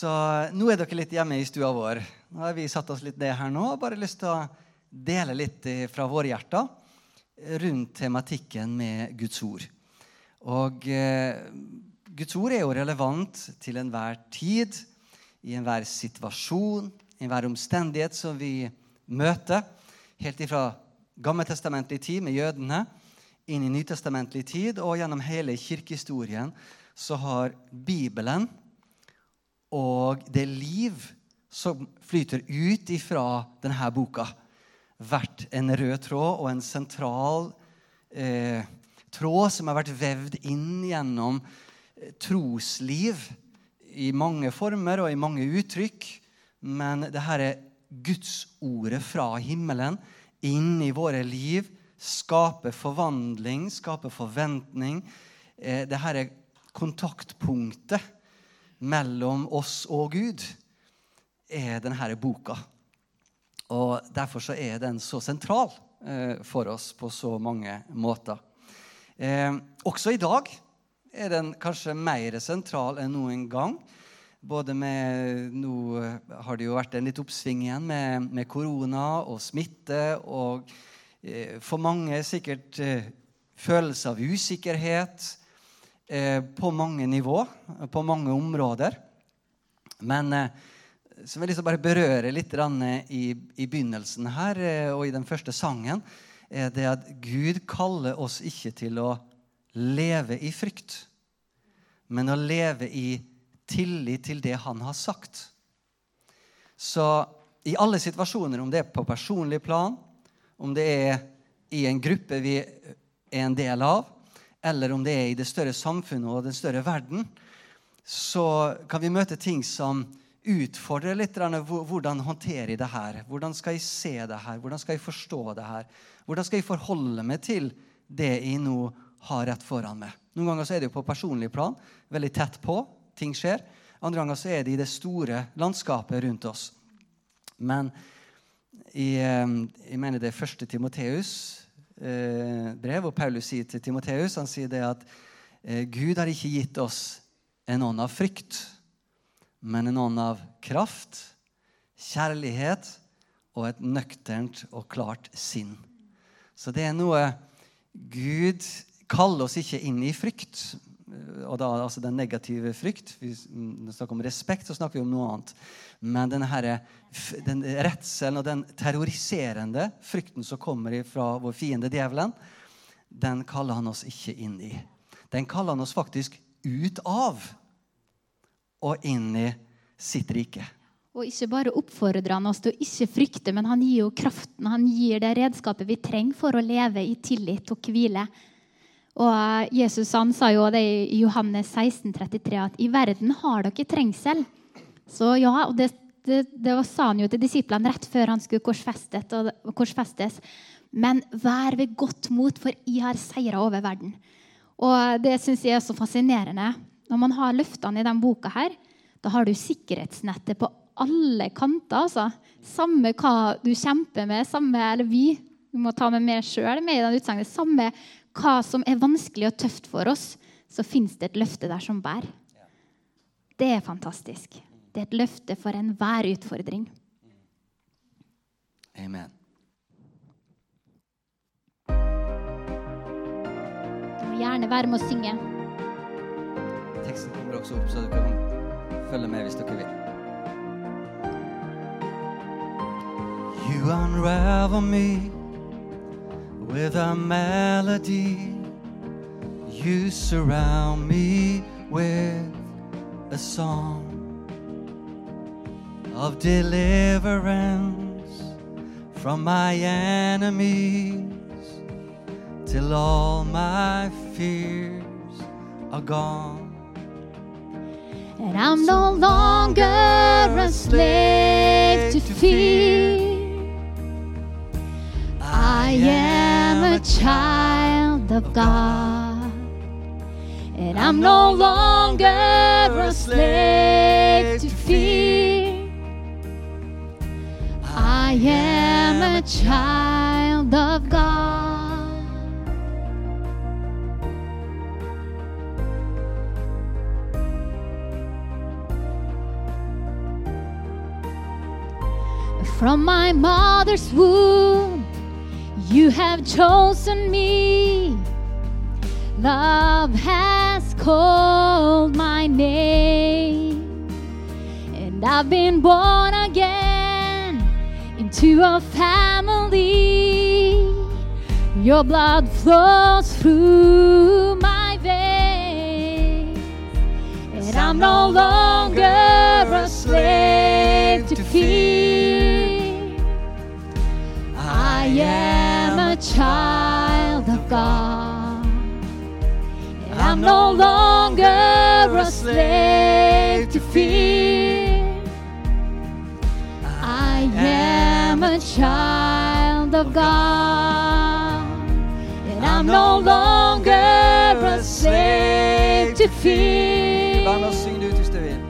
Så nå er dere litt hjemme i stua vår. Nå har vi satt oss litt ned her nå og bare lyst til å dele litt fra våre hjerter rundt tematikken med Guds ord. Og eh, Guds ord er jo relevant til enhver tid, i enhver situasjon, i enhver omstendighet som vi møter. Helt ifra gammeltestamentlig tid med jødene inn i nytestamentlig tid og gjennom hele kirkehistorien så har Bibelen og det liv som flyter ut ifra denne boka, vært en rød tråd og en sentral eh, tråd som har vært vevd inn gjennom eh, trosliv i mange former og i mange uttrykk. Men det her er Gudsordet fra himmelen inn i våre liv. Skaper forvandling, skaper forventning. Eh, det her er kontaktpunktet mellom oss og Gud, er denne boka. Og Derfor så er den så sentral eh, for oss på så mange måter. Eh, også i dag er den kanskje mer sentral enn noen gang. Både med, Nå har det jo vært en litt oppsving igjen med, med korona og smitte. Og eh, for mange sikkert eh, følelse av usikkerhet på mange nivå, på mange områder. Men så som jeg liksom bare berøre litt i, i begynnelsen her eh, og i den første sangen, det at Gud kaller oss ikke til å leve i frykt, men å leve i tillit til det han har sagt. Så i alle situasjoner, om det er på personlig plan, om det er i en gruppe vi er en del av, eller om det er i det større samfunnet og den større verden, så kan vi møte ting som utfordrer litt hvordan håndterer jeg det her. Hvordan skal jeg se det her? Hvordan skal jeg forstå det her? Hvordan skal jeg forholde meg til det jeg nå har rett foran meg? Noen ganger så er det jo på personlig plan, veldig tett på. Ting skjer. Andre ganger så er det i det store landskapet rundt oss. Men i, eh, jeg mener det er første Timoteus brev, hvor Paulus sier til Timoteus han sier det at eh, Gud har ikke gitt oss en ånd av frykt men en ånd av kraft, kjærlighet og et nøkternt og klart sinn. Så det er noe Gud kaller oss ikke inn i frykt. Og da altså den negative frykt. Vi snakker om respekt, så snakker vi om noe annet. Men den, her, den redselen og den terroriserende frykten som kommer fra vår fiende djevelen, den kaller han oss ikke inn i. Den kaller han oss faktisk ut av og inn i sitt rike. Og ikke bare oppfordrer han oss til å ikke frykte, men han gir jo kraften, han gir det redskapet vi trenger for å leve i tillit og hvile. Og Jesus han sa jo det i Johannes 16, 33, at i verden har dere trengsel. Så ja, og det, det, det sa han jo til disiplene rett før han skulle korsfestes. Men vær ved godt mot, for jeg har seira over verden. Og det syns jeg er så fascinerende. Når man har løftene i denne boka, her, da har du sikkerhetsnettet på alle kanter. altså. Samme hva du kjemper med, samme, eller vi du må ta med meg sjøl med i den utsagnet. Samme hva som er vanskelig og tøft for oss, så fins det et løfte der som bærer. Det er fantastisk. Det er et løfte for enhver utfordring. Amen. Du må gjerne være med å synge. Teksten kommer også opp, så dere kan følge med hvis dere vil. You unravel me with a melody. You surround me with a song of deliverance from my enemies till all my fears are gone. And I'm no longer a slave to fear. I am a child of God. And I'm no longer a slave to fear. I am a child of God. From my mother's womb, you have chosen me. Love has called my name, and I've been born again into a family. Your blood flows through I'm no longer a slave to fear. I am a child of God. And I'm no longer a slave to Vær med å fear. synge det ut hvis du vil.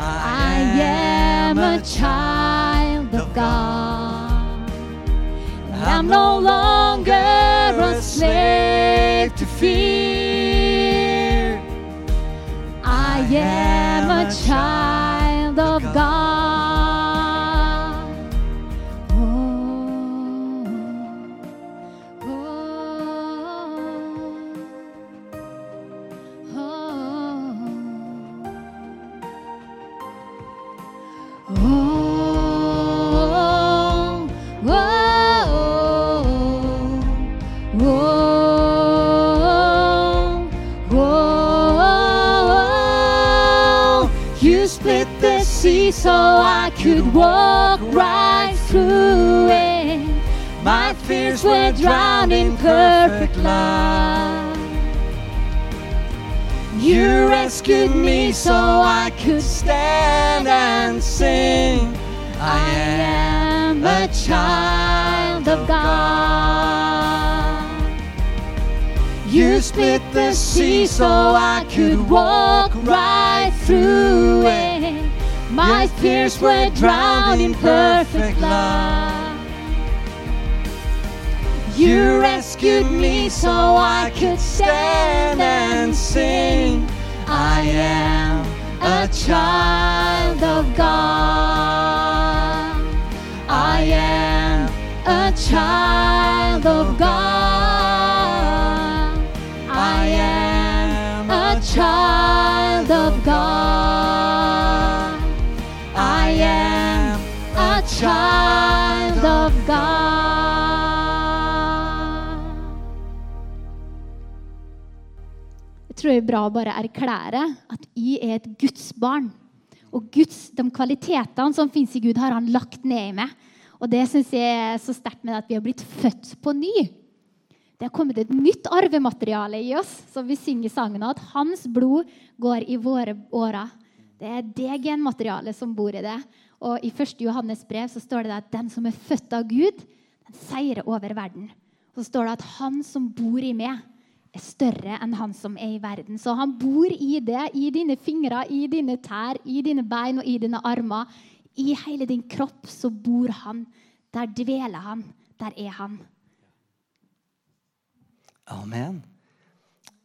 I am a child of God. And I'm no longer am a child walk right through it. My fears were drowned in perfect love. You rescued me so I could stand and sing. I am a child of God. You split the sea so I could walk right. My fears were drowned in perfect love. You rescued me so I could stand and sing. I am a child of God. I am a child of God. I am a child of God. Tror jeg er bra å bare erklære at jeg er et Guds barn. Og Guds, de kvalitetene som fins i Gud, har han lagt ned i meg. Og det syns jeg er så sterkt med at vi har blitt født på ny. Det har kommet et nytt arvemateriale i oss, som vi synger i sangen, at hans blod går i våre årer. Det er det genmaterialet som bor i det. Og i 1. Johannes brev så står det at den som er født av Gud, den seirer over verden. Så står det at han som bor i meg, er større enn han som er i verden. Så han bor i det, i dine fingre, i dine tær, i dine bein og i dine armer. I hele din kropp så bor han. Der dveler han. Der er han. Amen.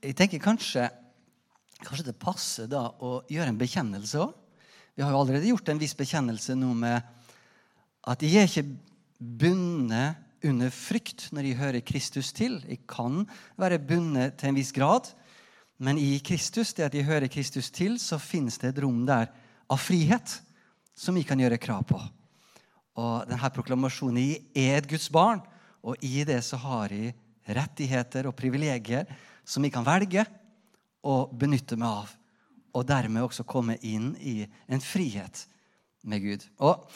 Jeg tenker kanskje, kanskje det passer da å gjøre en bekjennelse òg. Vi har jo allerede gjort en viss bekjennelse nå med at jeg er ikke bundet under frykt når jeg hører Kristus til. Jeg kan være bundet til en viss grad, men i Kristus, det at jeg hører Kristus til, så finnes det et rom der av frihet som jeg kan gjøre krav på. Og denne proklamasjonen jeg er et Guds barn, og i det så har jeg rettigheter og privilegier som jeg kan velge å benytte meg av. Og dermed også komme inn i en frihet med Gud. Og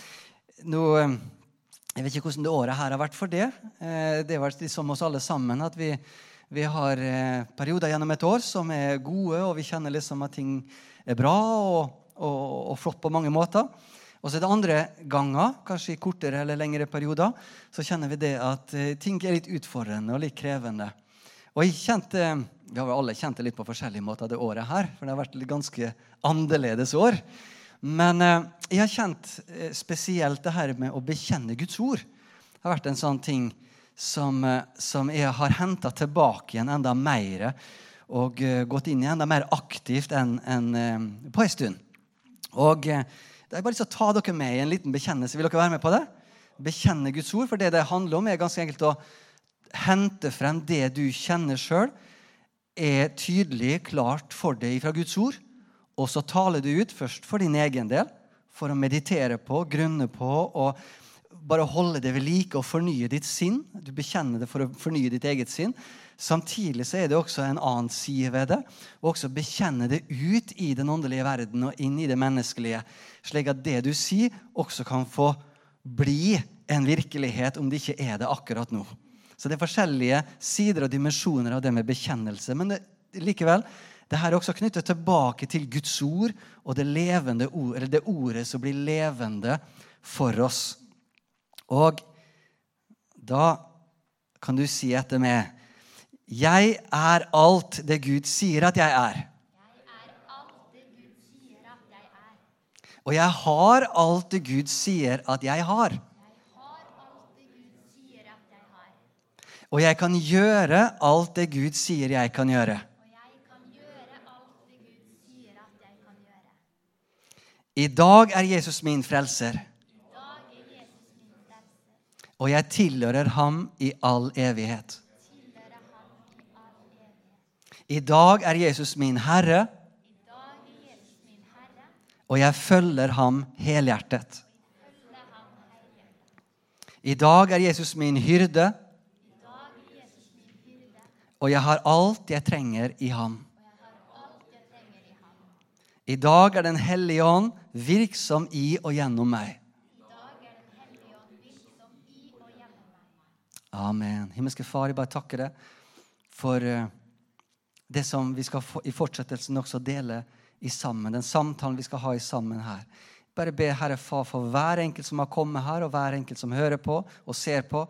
nå, eh, Jeg vet ikke hvordan det året her har vært for det. Eh, Det har vært som oss alle sammen at vi, vi har eh, perioder gjennom et år som er gode, og vi kjenner liksom at ting er bra og, og, og flott på mange måter. Og så er det andre ganger, kanskje i kortere eller lengre perioder, så kjenner vi det at eh, ting er litt utfordrende og litt krevende. Og jeg kjente, Vi har vel alle kjent det litt på forskjellige måter det året her, for det har vært et ganske annerledes år. Men eh, jeg har kjent eh, spesielt det her med å bekjenne Guds ord. Det har vært en sånn ting som, eh, som jeg har henta tilbake igjen enda mer og gått inn i enda mer aktivt enn en, på en stund. Og det er bare lyst til å ta dere med i en liten bekjennelse. Vil dere være med på det? bekjenne Guds ord. For det det handler om, er ganske enkelt å hente frem det du kjenner sjøl, er tydelig klart for deg fra Guds ord. Og så taler du ut først for din egen del, for å meditere på, grunne på og bare holde det ved like og fornye ditt sinn. Du bekjenner det for å fornye ditt eget sinn. Samtidig så er det også en annen side ved det. Og også bekjenne det ut i den åndelige verden og inn i det menneskelige. Slik at det du sier, også kan få bli en virkelighet om det ikke er det akkurat nå. Så det er forskjellige sider og dimensjoner av det med bekjennelse. Men det, likevel, det her er også knyttet tilbake til Guds ord og det, ord, det ordet som blir levende for oss. Og da kan du si etter meg Jeg er alt det Gud sier at jeg er. Og jeg har alt det Gud sier at jeg har. Og jeg kan gjøre alt det Gud sier jeg kan gjøre. I dag er Jesus min frelser. Og jeg tilhører ham i all evighet. I dag er Jesus min Herre, og jeg følger ham helhjertet. I dag er Jesus min hyrde, og jeg har alt jeg trenger i ham. I dag er Den hellige ånd virksom i og gjennom meg. Amen. Himmelske Far, jeg bare takker deg for eh, det som vi skal i fortsettelsen også dele i sammen. Den samtalen vi skal ha i sammen her. Bare be Herre Far for hver enkelt som har kommet her, og hver enkelt som hører på og ser på.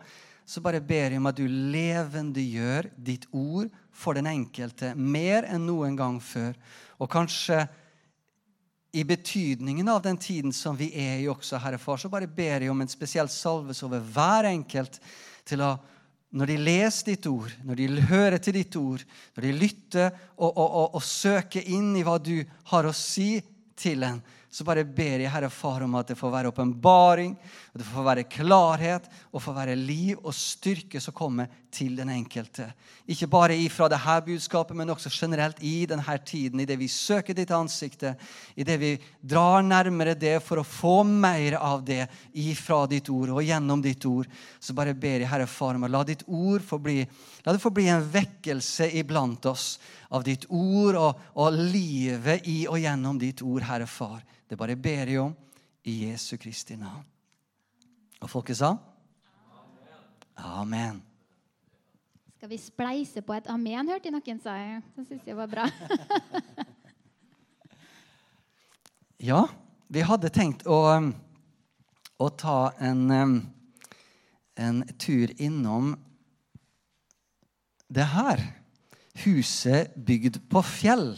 Så bare ber jeg om at du levendegjør ditt ord for den enkelte mer enn noen gang før. Og kanskje i betydningen av den tiden som vi er i også, Herre Far, så bare ber jeg om en spesiell salves over hver enkelt til å når de leser ditt ord, når de hører til ditt ord, når de lytter og, og, og, og søker inn i hva du har å si til en, så bare ber jeg Herre Far om at det får være åpenbaring, det får være klarhet og får være liv og styrke som kommer til den enkelte. Ikke bare ifra dette budskapet, men også generelt i denne tiden, i det vi søker ditt ansikte, i det vi drar nærmere det for å få mer av det ifra ditt ord og gjennom ditt ord. Så bare ber jeg Herre Far om å la ditt ord få bli, la det få bli en vekkelse iblant oss av ditt ord og, og livet i og gjennom ditt ord, Herre Far. Det bare ber jeg om i Jesu Kristi navn. Og folket sa? Amen. Skal vi spleise på et amen, hørte jeg noen sa. Det syns jeg var bra. ja, vi hadde tenkt å, å ta en, en tur innom det her. Huset bygd på fjell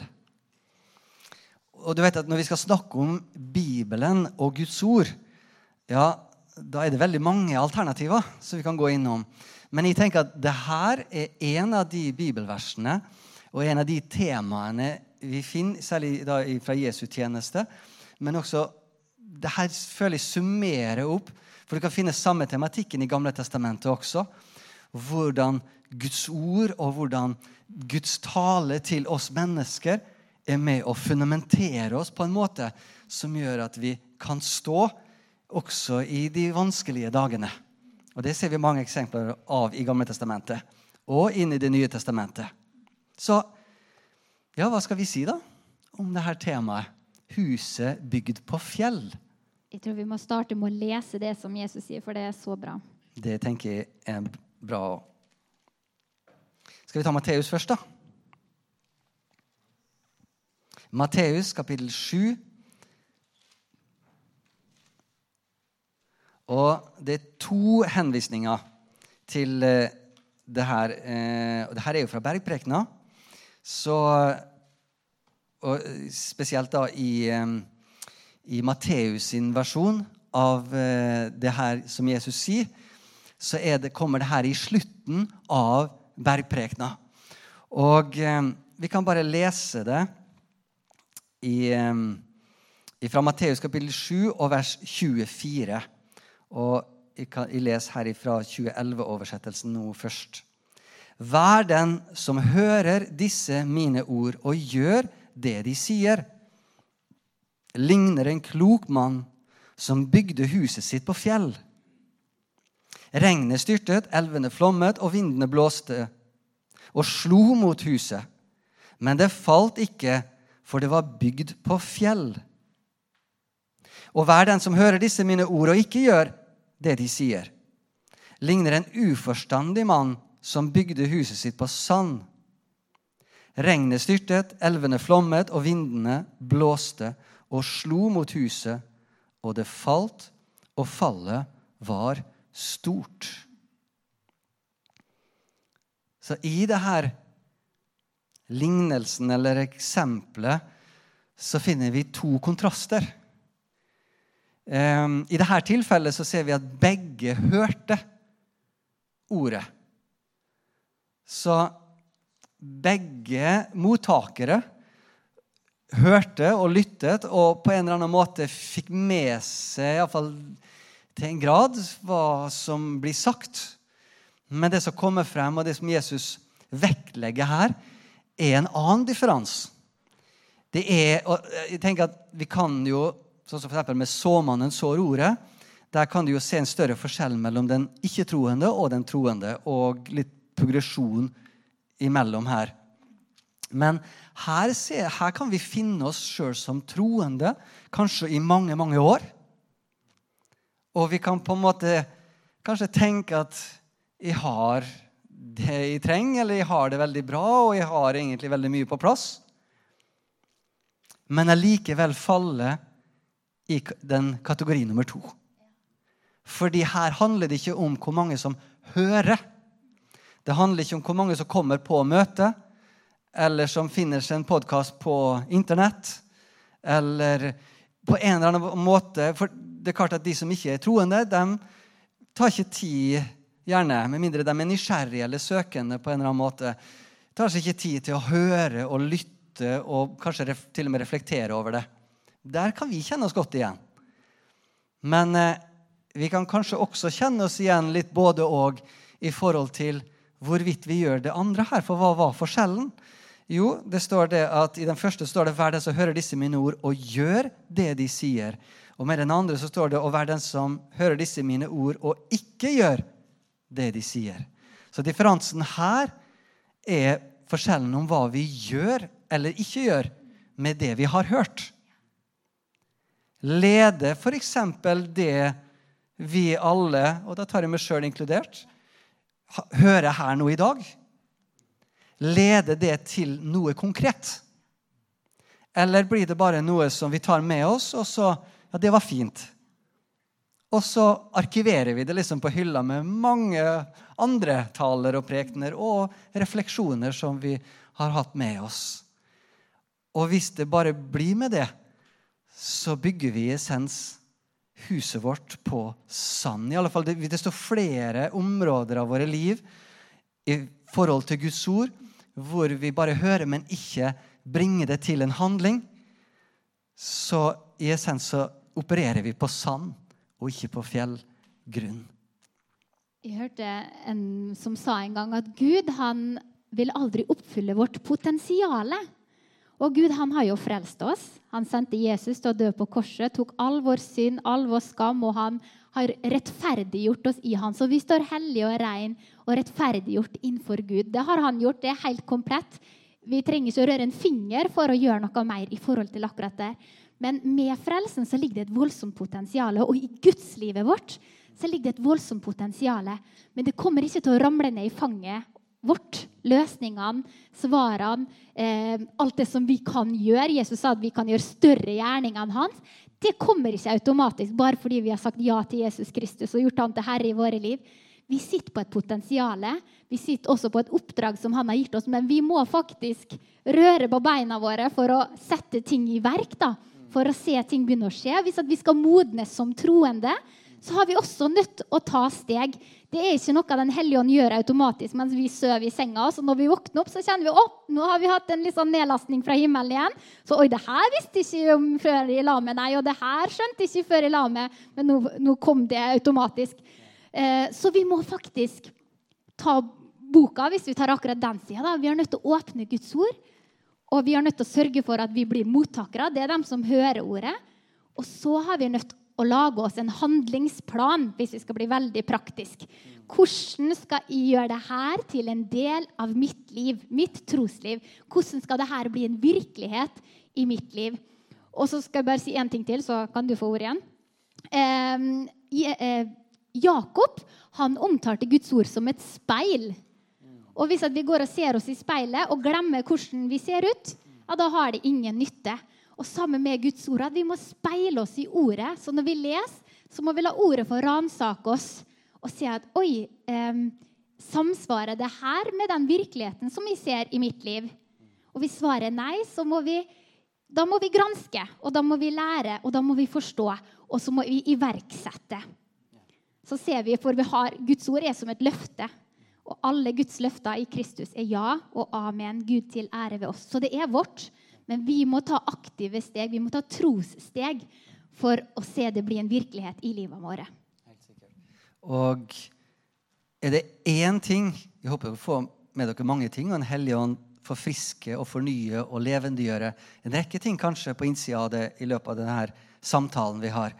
og du vet at Når vi skal snakke om Bibelen og Guds ord, ja, da er det veldig mange alternativer som vi kan gå innom. Men jeg tenker at det her er en av de bibelversene og en av de temaene vi finner, særlig da fra Jesu tjeneste. Men også det her føler jeg summerer opp, for du kan finne samme tematikken i Gamle testamentet også. Hvordan Guds ord og hvordan Guds tale til oss mennesker er med å fundamentere oss på en måte som gjør at vi kan stå også i de vanskelige dagene. Og Det ser vi mange eksempler av i Gamle testamentet og inn i Det nye testamentet. Så ja, hva skal vi si da om dette temaet? Huset bygd på fjell. Jeg tror vi må starte med å lese det som Jesus sier, for det er så bra. Det tenker jeg er bra. Skal vi ta Matteus først, da? Matteus kapittel 7. Og det er to henvisninger til eh, det her. Eh, og det her er jo fra Bergprekena. Så og Spesielt da i, eh, i Matteus sin versjon av det her som Jesus sier, så det, kommer det her i slutten av Bergprekena. Og vi kan bare lese det i, fra Matteus kapittel 7 og vers 24. Og jeg, leser herifra 2011-oversettelsen nå først. Vær den som hører disse mine ord og gjør det de sier, ligner en klok mann som bygde huset sitt på fjell. Regnet styrtet, elvene flommet, og vindene blåste og slo mot huset. Men det falt ikke, for det var bygd på fjell. Og vær den som hører disse mine ord og ikke gjør det de sier, ligner en uforstandig mann som bygde huset sitt på sand. Regnet styrtet, elvene flommet, og vindene blåste og slo mot huset, og det falt, og fallet var stort. Så i det her lignelsen eller eksempelet så finner vi to kontraster. Ehm, I dette tilfellet så ser vi at begge hørte ordet. Så begge mottakere hørte og lyttet og på en eller annen måte fikk med seg, iallfall til en grad, hva som blir sagt. Men det som kommer frem, og det som Jesus vektlegger her, er en annen differanse. Det er, og jeg tenker at Vi kan jo, sånn som for med såmannen sår ordet, der kan du jo se en større forskjell mellom den ikke-troende og den troende, og litt progresjon imellom her. Men her, ser, her kan vi finne oss sjøl som troende, kanskje i mange, mange år. Og vi kan på en måte kanskje tenke at jeg har det jeg trenger, eller jeg har det veldig bra, og jeg har egentlig veldig mye på plass. Men allikevel falle i den kategori nummer to. Fordi her handler det ikke om hvor mange som hører. Det handler ikke om hvor mange som kommer på møtet, eller som finner seg en podkast på Internett, eller på en eller annen måte For det er klart at de som ikke er troende, de tar ikke tid, gjerne, med mindre de er nysgjerrige eller søkende på en eller annen måte, tar seg ikke tid til å høre og lytte og kanskje til og med reflektere over det. Der kan vi kjenne oss godt igjen. Men eh, vi kan kanskje også kjenne oss igjen litt både og i forhold til hvorvidt vi gjør det andre her. For hva var forskjellen? Jo, det står det at i den første står det 'Vær den som hører disse mine ord, og gjør det de sier'. Og med den andre så står det 'Å være den som hører disse mine ord, og ikke gjør det de sier'. Så differansen her er forskjellen om hva vi gjør eller ikke gjør med det vi har hørt. Leder f.eks. det vi alle, og da tar jeg meg sjøl inkludert, hører her nå i dag? Leder det til noe konkret? Eller blir det bare noe som vi tar med oss, og så Ja, det var fint. Og så arkiverer vi det liksom på hylla med mange andre taler og prekener og refleksjoner som vi har hatt med oss. Og hvis det bare blir med det, så bygger vi i essens huset vårt på sand. I alle fall, det, det står flere områder av våre liv i forhold til Guds ord hvor vi bare hører, men ikke bringer det til en handling, så i essens så opererer vi på sand og ikke på fjellgrunn. Jeg hørte en som sa en gang at Gud han vil aldri oppfylle vårt potensial. Og Gud han har jo frelst oss. Han sendte Jesus til å dø på korset, tok all vår synd, all vår skam, og han har rettferdiggjort oss i han. Så vi står hellige og rene og rettferdiggjort innenfor Gud. Det har han gjort. Det er helt komplett. Vi trenger ikke å røre en finger for å gjøre noe mer i forhold til akkurat det. Men med frelsen så ligger det et voldsomt potensial. Og i gudslivet vårt så ligger det et voldsomt potensial. Men det kommer ikke til å ramle ned i fanget vårt. Løsningene, svarene, eh, alt det som vi kan gjøre. Jesus sa at vi kan gjøre større gjerninger enn hans. Det kommer ikke automatisk bare fordi vi har sagt ja til Jesus Kristus og gjort han til herre i våre liv. Vi sitter på et potensial. Vi sitter også på et oppdrag som han har gitt oss. Men vi må faktisk røre på beina våre for å sette ting i verk. da, For å se ting begynne å skje. Hvis vi skal modnes som troende, så har vi også nødt å ta steg. Det er ikke noe Den hellige ånd gjør automatisk mens vi sover i senga. Så når vi våkner opp, så kjenner vi at nå har vi hatt en litt sånn nedlastning fra himmelen igjen. Så oi, det her visste ikke om før i la meg, nei, og det her skjønte ikke før i la meg. men nå, nå kom det automatisk. Eh, så vi må faktisk ta boka, hvis vi tar akkurat den sida. Vi er nødt til å åpne Guds ord. Og vi er nødt til å sørge for at vi blir mottakere. Det er dem som hører ordet. Og så har vi nødt til å lage oss en handlingsplan, hvis vi skal bli veldig praktisk. Hvordan skal jeg gjøre det her til en del av mitt liv, mitt trosliv? Hvordan skal det her bli en virkelighet i mitt liv? Og så skal jeg bare si én ting til, så kan du få ordet igjen. Eh, Jakob han omtalte Guds ord som et speil. Og hvis vi går og ser oss i speilet og glemmer hvordan vi ser ut, ja, da har det ingen nytte. Og sammen med Guds ord at vi må speile oss i ordet. Så når vi leser, så må vi la ordet få ransake oss og se at oi, eh, samsvarer det her med den virkeligheten som vi ser i mitt liv? Og hvis svaret er nei, så må vi, da må vi granske, og da må vi lære, og da må vi forstå, og så må vi iverksette. Så ser vi, for vi har, Guds ord er som et løfte. Og alle Guds løfter i Kristus er ja og amen. Gud til ære ved oss. Så det er vårt. Men vi må ta aktive steg, vi må ta trossteg for å se det bli en virkelighet i livet vårt. Og er det én ting Jeg håper å få med dere mange ting, og en hellig ånd forfriske og fornye og levendegjøre en rekke ting kanskje på innsida av det i løpet av denne samtalen vi har.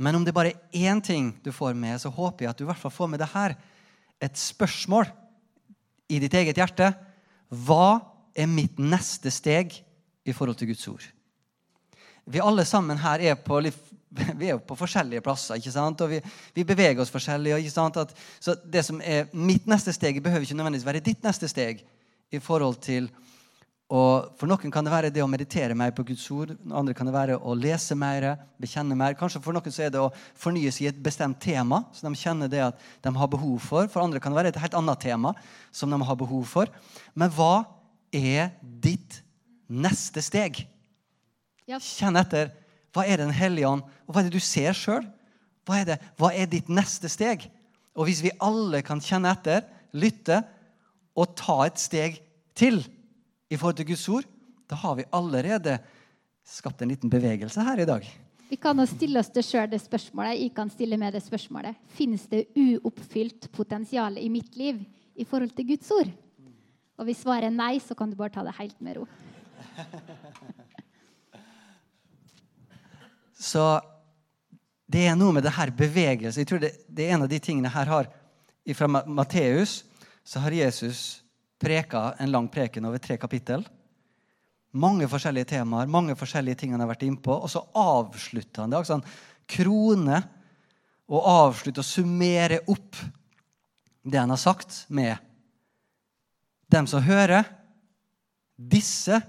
Men om det bare er én ting du får med, så håper jeg at du i hvert fall får med det her. Et spørsmål i ditt eget hjerte. Hva er mitt neste steg i forhold til Guds ord? Vi alle sammen her er på, vi er på forskjellige plasser. ikke sant? Og vi, vi beveger oss forskjellig. ikke sant? At, så det som er mitt neste steg, behøver ikke nødvendigvis være ditt neste steg i forhold til og For noen kan det være det å meditere mer på Guds ord. Andre kan det være å lese mer, bekjenne mer. Kanskje For noen så er det å fornye seg i et bestemt tema som de kjenner det at de har behov for. For andre kan det være et helt annet tema som de har behov for. Men hva er ditt neste steg? Ja. Kjenn etter. Hva er Den hellige ånd? Og hva er det du ser sjøl? Hva, hva er ditt neste steg? Og hvis vi alle kan kjenne etter, lytte og ta et steg til i forhold til Guds ord, da har vi allerede skapt en liten bevegelse her i dag. Vi kan jo stille oss det sjøl det spørsmålet. Jeg kan stille med det spørsmålet. Fins det uoppfylt potensial i mitt liv i forhold til Guds ord? Og hvis svaret er nei, så kan du bare ta det helt med ro. så det er noe med det her bevegelsen. Jeg tror det, det, er en av de tingene her har Fra Matteus så har Jesus preka en lang preken over tre kapittel. Mange forskjellige temaer, mange forskjellige ting han har vært innpå. Og så avslutter han det. Altså han krone og avslutter og summerer opp det han har sagt, med dem som hører. Disse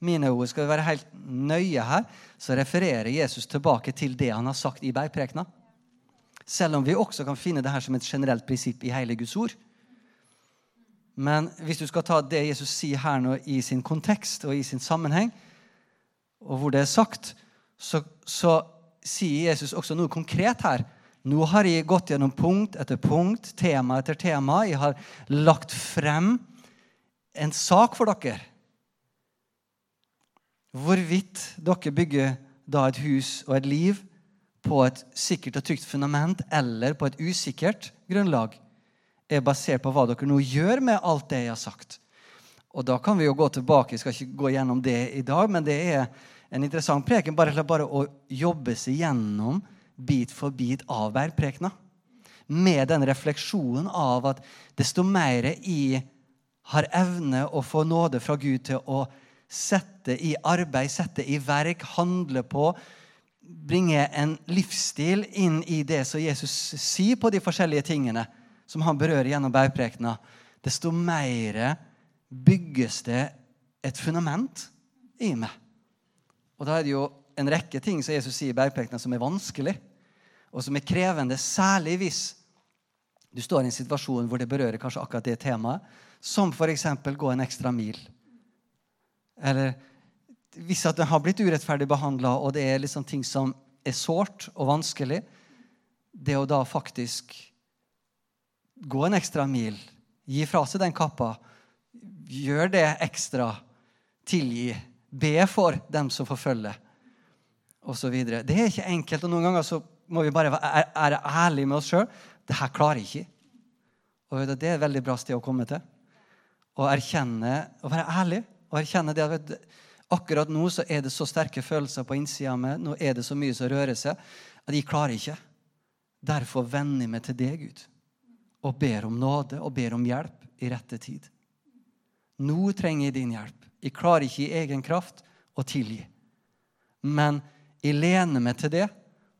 mine ord skal vi være helt nøye her, så refererer Jesus tilbake til det han har sagt i bergprekena. Selv om vi også kan finne det her som et generelt prinsipp i hele Guds ord. Men hvis du skal ta det Jesus sier her nå i sin kontekst og i sin sammenheng, og hvor det er sagt, så, så sier Jesus også noe konkret her. Nå har jeg gått gjennom punkt etter punkt, tema etter tema. Jeg har lagt frem en sak for dere. Hvorvidt dere bygger da et hus og et liv på et sikkert og trygt fundament eller på et usikkert grunnlag er basert på hva dere nå gjør med alt det jeg har sagt. Og da kan vi jo gå tilbake. Jeg skal ikke gå gjennom det i dag, men det er en interessant preken bare, bare å jobbe seg gjennom bit for bit av bergprekena. Med den refleksjonen av at desto mer jeg har evne å få nåde fra Gud til å sette i arbeid, sette i verk, handle på, bringe en livsstil inn i det som Jesus sier på de forskjellige tingene, som han berører gjennom bergprekena, desto mer bygges det et fundament i meg. Og da er det jo en rekke ting som Jesus sier i bergprekena som er vanskelig, og som er krevende, særlig hvis du står i en situasjon hvor det berører kanskje akkurat det temaet, som f.eks. gå en ekstra mil. Eller hvis at den har blitt urettferdig behandla, og det er liksom ting som er sårt og vanskelig, det å da faktisk gå en ekstra mil, gi fra seg den kappa, gjør det ekstra, tilgi, be for dem som forfølger, osv. Det er ikke enkelt. og Noen ganger så må vi bare være ærlige med oss sjøl. Det her klarer jeg ikke. Og Det er et veldig bra sted å komme til. Å erkjenne, å være ærlig og erkjenne det at akkurat nå så er det så sterke følelser på innsida av meg, nå er det så mye som rører seg, at jeg klarer ikke. Derfor vender jeg meg til deg, Gud, og ber om nåde og ber om hjelp i rette tid. Nå trenger jeg din hjelp. Jeg klarer ikke i egen kraft å tilgi. Men jeg lener meg til det,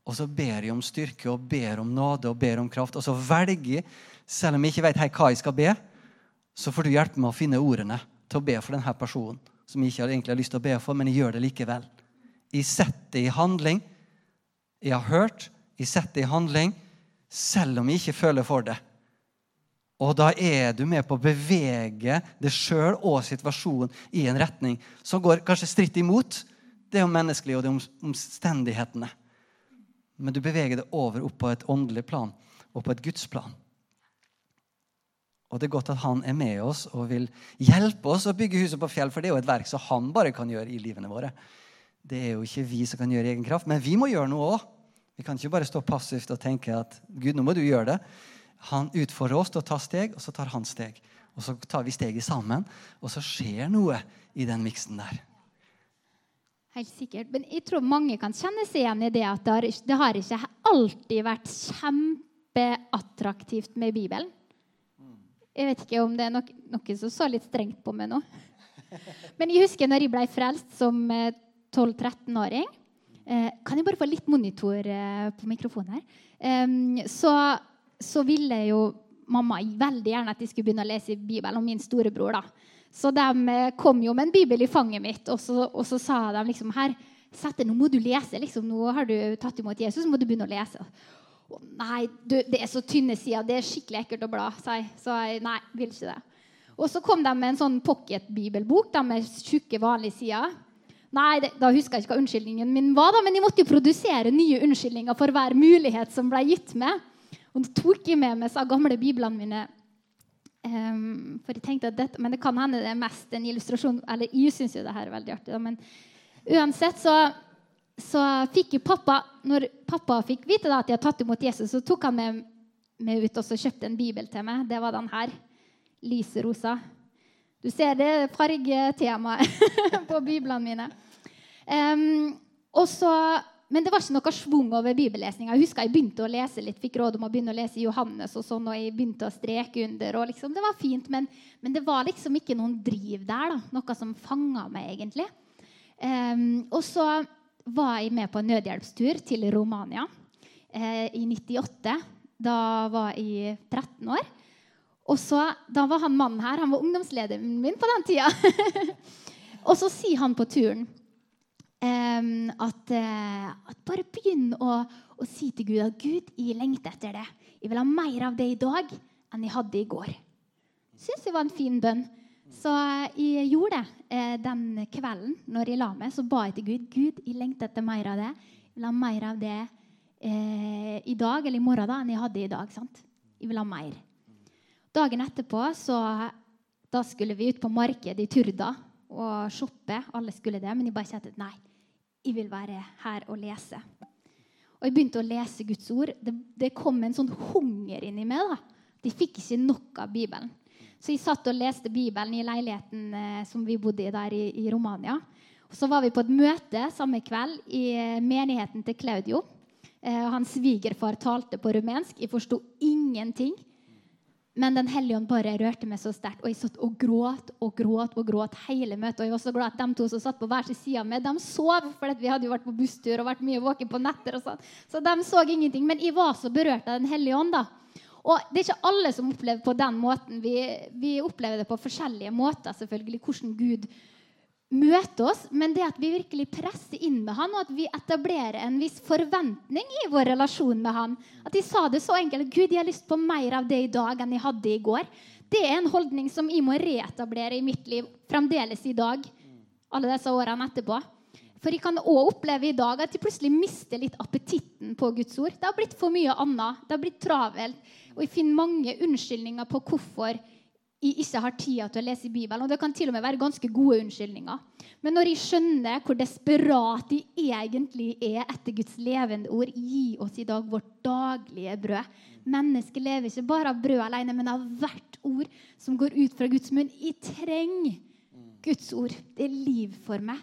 og så ber jeg om styrke og ber om nåde og ber om kraft. Og så velger jeg, selv om jeg ikke vet hva jeg skal be, så får du hjelpe meg å finne ordene til å be for denne personen som jeg ikke egentlig har lyst til å be for, men jeg gjør det likevel. Jeg setter det i handling. Jeg har hørt, jeg setter det i handling, selv om jeg ikke føler for det. Og da er du med på å bevege det sjøl og situasjonen i en retning som går kanskje stritt imot det om menneskelige og de omstendighetene. Men du beveger det over opp på et åndelig plan og på et gudsplan. Og det er godt at han er med oss og vil hjelpe oss å bygge huset på fjell, for det er jo et verk som han bare kan gjøre i livene våre. Det er jo ikke vi som kan gjøre i egen kraft, men vi må gjøre noe òg. Vi kan ikke bare stå passivt og tenke at Gud, nå må du gjøre det. Han utfordrer oss til å ta steg, og så tar han steg. Og så tar vi steget sammen, og så skjer noe i den miksen der. Helt sikkert. Men jeg tror mange kan kjenne seg igjen i det at det har, det har ikke alltid vært kjempeattraktivt med Bibelen. Jeg vet ikke om det er noe, noen som så litt strengt på meg nå. Men jeg husker når jeg ble frelst som 12-13-åring. Eh, eh, kan jeg bare få litt monitor eh, på mikrofonen her? Så, så, ville jo mamma veldig gjerne at jeg skulle begynne å lese Bibelen, og min storebror. da. Så de kom jo med en bibel i fanget mitt, og så, og så sa de liksom her, Sette, nå må du lese. Liksom, nå har du tatt imot Jesus, må du begynne å lese. Nei, du, det er så tynne sider. Det er skikkelig ekkelt å bla. Si. så jeg nei, vil ikke det. Og så kom de med en sånn pocketbibelbok med tjukke, vanlige sider. Nei, det, da husker jeg ikke hva unnskyldningen min var, da, men jeg måtte jo produsere nye unnskyldninger for hver mulighet som ble gitt meg. Og da tok jeg med meg så gamle biblene mine. Um, for jeg tenkte at dette, Men det kan hende det er mest en illustrasjon Eller jeg syns jo det her er veldig artig, da, men uansett så så fikk jo pappa Når pappa fikk vite da, at jeg hadde tatt imot Jesus, så tok han med meg ut og så kjøpte en bibel til meg. Det var den her. Lyserosa. Du ser det fargetemaet på biblene mine. Um, så, men det var ikke noe schwung over bibellesninga. Jeg husker jeg begynte å lese litt, fikk råd om å begynne å lese Johannes, og sånn, og jeg begynte å streke under. og liksom, Det var fint, men, men, det var liksom ikke noen driv der. da, Noe som fanga meg, egentlig. Um, og så var jeg med på en nødhjelpstur til Romania eh, i 98. Da var jeg 13 år. Og så, Da var han mannen her, han var ungdomslederen min på den tida. og så sier han på turen eh, at, eh, at, bare begynn å, å, si til Gud at Gud, jeg lengter etter det. Jeg vil ha mer av det i dag enn jeg hadde i går. Syns jeg var en fin bønn. Så jeg gjorde det den kvelden når jeg la meg. Så ba jeg til Gud. Gud, jeg lengter etter mer av det. Jeg vil ha mer av det eh, i dag eller i morgen da, enn jeg hadde i dag. sant? Jeg vil ha mer. Dagen etterpå så da skulle vi ut på markedet i Turda og shoppe. Alle skulle det, men jeg bare kjente nei, jeg vil være her og lese. Og jeg begynte å lese Guds ord. Det, det kom en sånn hunger inni meg. da. De fikk ikke nok av Bibelen. Så jeg satt og leste Bibelen i leiligheten eh, som vi bodde i der i, i Romania. Og så var vi på et møte samme kveld i eh, menigheten til Claudio. Eh, hans svigerfar talte på rumensk. Jeg forsto ingenting. Men Den hellige ånd bare rørte meg så sterkt. Og jeg satt og gråt og gråt og gråt hele møtet. Og jeg var så glad at de to som satt på hver sin side av meg, de sov. For vi hadde jo vært på busstur og vært mye våken på netter. og sånn. Så de så ingenting. Men jeg var så berørt av Den hellige ånd. da. Og Det er ikke alle som opplever på den måten. Vi, vi opplever det på forskjellige måter, selvfølgelig, hvordan Gud møter oss. Men det at vi virkelig presser inn med han, og at vi etablerer en viss forventning i vår relasjon med han. At de sa det så enkelt. Gud, jeg har lyst på mer av det i dag enn jeg hadde i går. Det er en holdning som jeg må reetablere i mitt liv fremdeles i dag. alle disse årene etterpå. For jeg kan òg oppleve i dag at jeg plutselig mister litt appetitten på Guds ord. Det har blitt for mye annet. Det har blitt travelt. Og jeg finner mange unnskyldninger på hvorfor jeg ikke har tida til å lese Bibelen. Og det kan til og med være ganske gode unnskyldninger. Men når jeg skjønner hvor desperat de egentlig er etter Guds levende ord Gi oss i dag vårt daglige brød. Mennesket lever ikke bare av brød alene, men av hvert ord som går ut fra Guds munn. Jeg trenger Guds ord. Det er liv for meg.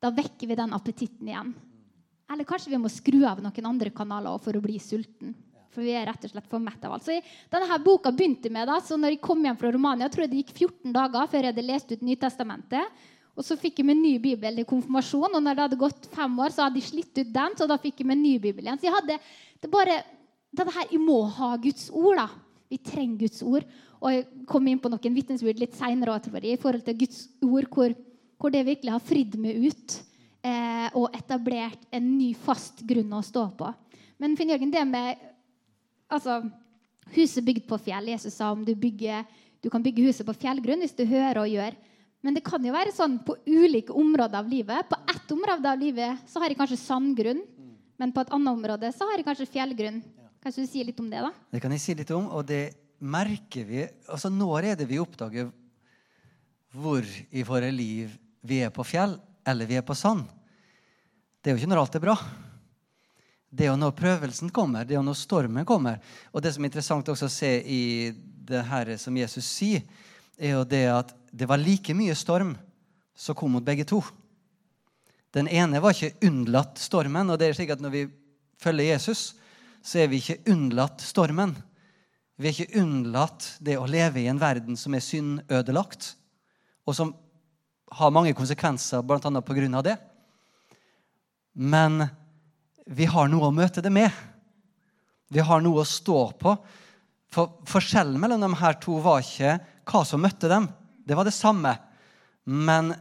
Da vekker vi den appetitten igjen. Eller kanskje vi må skru av noen andre kanaler for å bli sulten. For vi er rett og slett for mett av alt. Så denne her boka begynte med da, så når jeg kom hjem fra Romania, tror jeg det gikk 14 dager før jeg hadde lest ut Nytestamentet. Og så fikk jeg meg ny bibel i konfirmasjon, og når det hadde gått fem år, så hadde jeg slitt ut den, så da fikk jeg meg ny bibel igjen. Så jeg hadde det bare dette her, Jeg må ha Guds ord, da. Vi trenger Guds ord. Og jeg kom inn på noen vitnesbyrd litt seinere i forhold til Guds ord, hvor, hvor det virkelig har fridd meg ut. Eh, og etablert en ny, fast grunn å stå på. Men Finn Jørgen, det med altså, huset bygd på fjell. Jesus sa om du, bygger, du kan bygge huset på fjellgrunn hvis du hører og gjør. Men det kan jo være sånn på ulike områder av livet. På ett område av livet så har jeg kanskje sandgrunn, men på et annet område så har jeg kanskje fjellgrunn. Kan du si litt om det? da? Det kan jeg si litt om, og det merker vi altså Når er det vi oppdager hvor i våre liv vi er på fjell, eller vi er på sand? Det er jo ikke når alt er bra. Det er jo når prøvelsen kommer, det er jo når stormen kommer. Og det som er interessant også å se i det her som Jesus sier, er jo det at det var like mye storm som kom mot begge to. Den ene var ikke unnlatt stormen. og det er slik at Når vi følger Jesus, så er vi ikke unnlatt stormen. Vi er ikke unnlatt det å leve i en verden som er syndødelagt, og som har mange konsekvenser bl.a. pga. det. Men vi har noe å møte det med. Vi har noe å stå på. For Forskjellen mellom de her to var ikke hva som møtte dem. Det var det samme. Men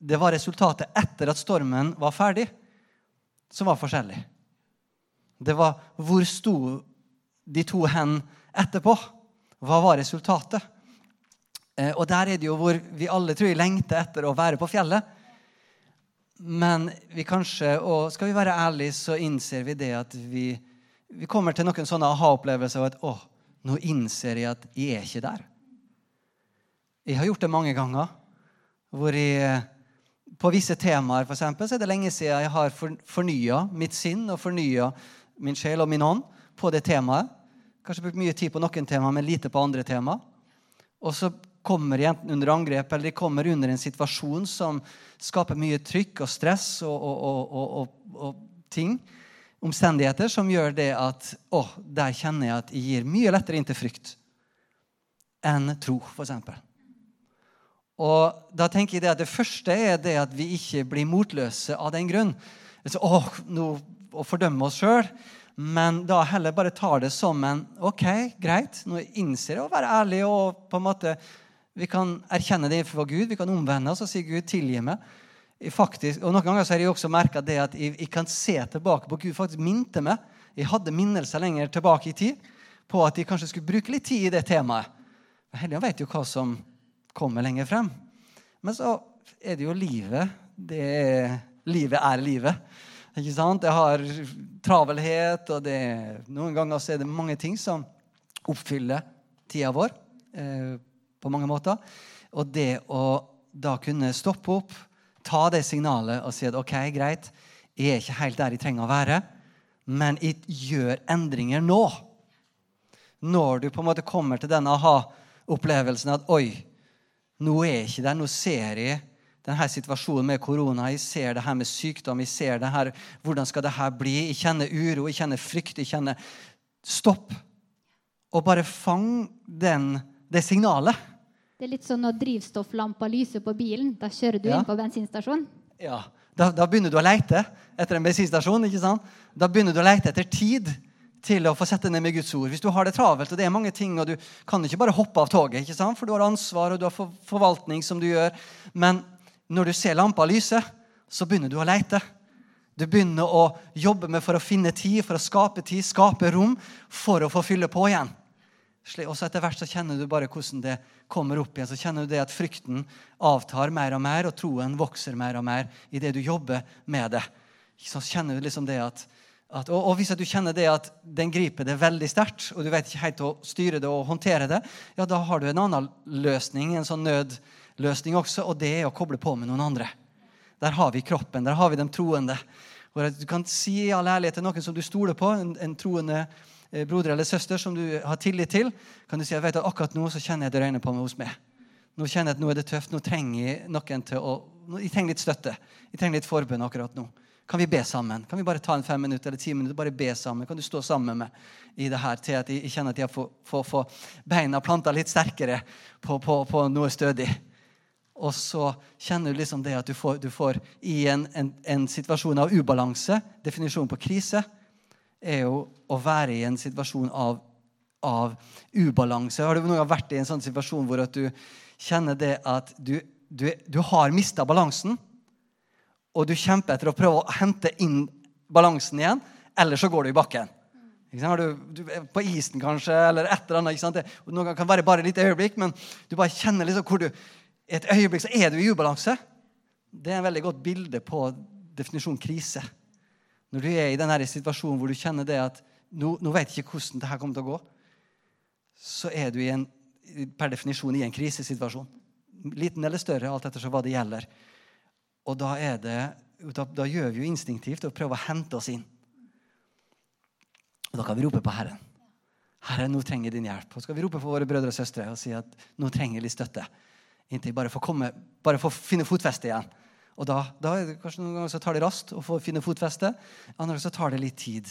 det var resultatet etter at stormen var ferdig, som var forskjellig. Det var hvor sto de to hen etterpå? Hva var resultatet? Eh, og der er det jo hvor vi alle tror jeg lengter etter å være på fjellet. Men vi kanskje, og skal vi være ærlige, så innser vi det at vi, vi kommer til noen sånne aha-opplevelser av at å, nå innser jeg at jeg er ikke der. Jeg har gjort det mange ganger. Hvor jeg, på visse temaer for eksempel, så er det lenge siden jeg har fornya mitt sinn og fornya min sjel og min ånd på det temaet. Kanskje brukt mye tid på noen temaer, men lite på andre temaer. Og så kommer enten under angrep eller de kommer under en situasjon som skaper mye trykk og stress og, og, og, og ting, omstendigheter, som gjør det at å, der kjenner jeg at jeg gir mye lettere inn til frykt enn tro, f.eks. Og da tenker jeg det at det første er det at vi ikke blir motløse av den grunn. Altså, å, nå, å fordømme oss sjøl. Men da heller bare tar det som en OK, greit. Nå innser jeg å være ærlig og på en måte vi kan erkjenne det for Gud, vi kan omvende oss og si 'Gud, tilgi meg'. Faktisk, og Noen ganger så har jeg også merka at jeg, jeg, kan se tilbake på Gud faktisk minte meg. Jeg hadde minnelser lenger tilbake i tid på at jeg kanskje skulle bruke litt tid i det temaet. Hellige vet jo hva som kommer lenger frem. Men så er det jo livet. Det er, livet er livet. Ikke sant? Det har travelhet, og det, noen ganger så er det mange ting som oppfyller tida vår. Eh, på mange måter. Og det å da kunne stoppe opp, ta det signalet og si at OK, greit, jeg er ikke helt der jeg trenger å være, men jeg gjør endringer nå. Når du på en måte kommer til den aha-opplevelsen at oi, nå er jeg ikke der, nå ser jeg denne situasjonen med korona, jeg ser det her med sykdom, jeg ser det her, hvordan skal det her bli? Jeg kjenner uro, jeg kjenner frykt, jeg kjenner Stopp. Og bare fang den, det signalet. Det er litt sånn når drivstofflampa lyser på bilen. Da kjører du ja. inn på bensinstasjonen. Ja, da, da, begynner du å leite etter en bensinstasjon. ikke sant? Da begynner du å leite etter tid til å få sette ned med Guds ord. Hvis du har det travelt, og det er mange ting, og du kan ikke bare hoppe av toget, ikke sant? for du har ansvar og du har forvaltning som du gjør. Men når du ser lampa lyse, så begynner du å leite. Du begynner å jobbe med for å finne tid, for å skape tid, skape rom, for å få fylle på igjen. Og så etter hvert så kjenner du bare hvordan det kommer opp igjen. Så kjenner du det at frykten avtar mer og mer, og troen vokser mer og mer i det du jobber med det. Så kjenner du liksom det at At, og, og, hvis du kjenner det at den griper det veldig sterkt, og du vet ikke helt å styre det og håndtere det, ja, da har du en annen løsning, en sånn nødløsning også, og det er å koble på med noen andre. Der har vi kroppen, der har vi de troende. Hvor du kan si i all ærlighet til noen som du stoler på, en, en troende broder eller søster som du har tillit til, kan du si jeg at akkurat nå så kjenner jeg det røyner på meg hos meg. Nå kjenner jeg at nå er det tøft. Nå trenger jeg noen til å Jeg trenger litt støtte. Jeg trenger litt forbønn akkurat nå. Kan vi be sammen? Kan vi bare ta en fem minutter eller ti minutter bare be sammen? Kan du stå sammen med i det her til at jeg kjenner at jeg får, får beina planta litt sterkere på, på, på, noe stødig? Og så kjenner du liksom det at du får, du får i en, en, en, situasjon av ubalanse Definisjonen på krise er jo å være i en situasjon av, av ubalanse. Har du noen gang vært i en sånn situasjon hvor du kjenner det at du, du, du har mista balansen? og du kjemper etter å prøve å hente inn balansen igjen, eller så går du i bakken. Du, du, på isen kanskje, eller et eller annet. ikke sant? Det, noen kan være bare et lite øyeblikk, men du bare kjenner liksom hvor du Et øyeblikk så er du i ubalanse. Det er en veldig godt bilde på definisjonen krise. Når du er i denne situasjonen hvor du kjenner det at nå, nå vet jeg ikke hvordan det her kommer til å gå, så er du en, per definisjon i en krisesituasjon. Liten eller større, alt etter hva det gjelder. Og da, det, da, da gjør vi jo instinktivt å prøve å hente oss inn. Og da kan vi rope på Herren. Herre, nå trenger jeg din hjelp. Og så skal vi rope på våre brødre og søstre og si at nå trenger jeg litt støtte. Inntil bare får komme, bare får finne fotfeste igjen. Og da, da det kanskje Noen ganger så tar det raskt å finne fotfeste. Andre ganger så tar det litt tid.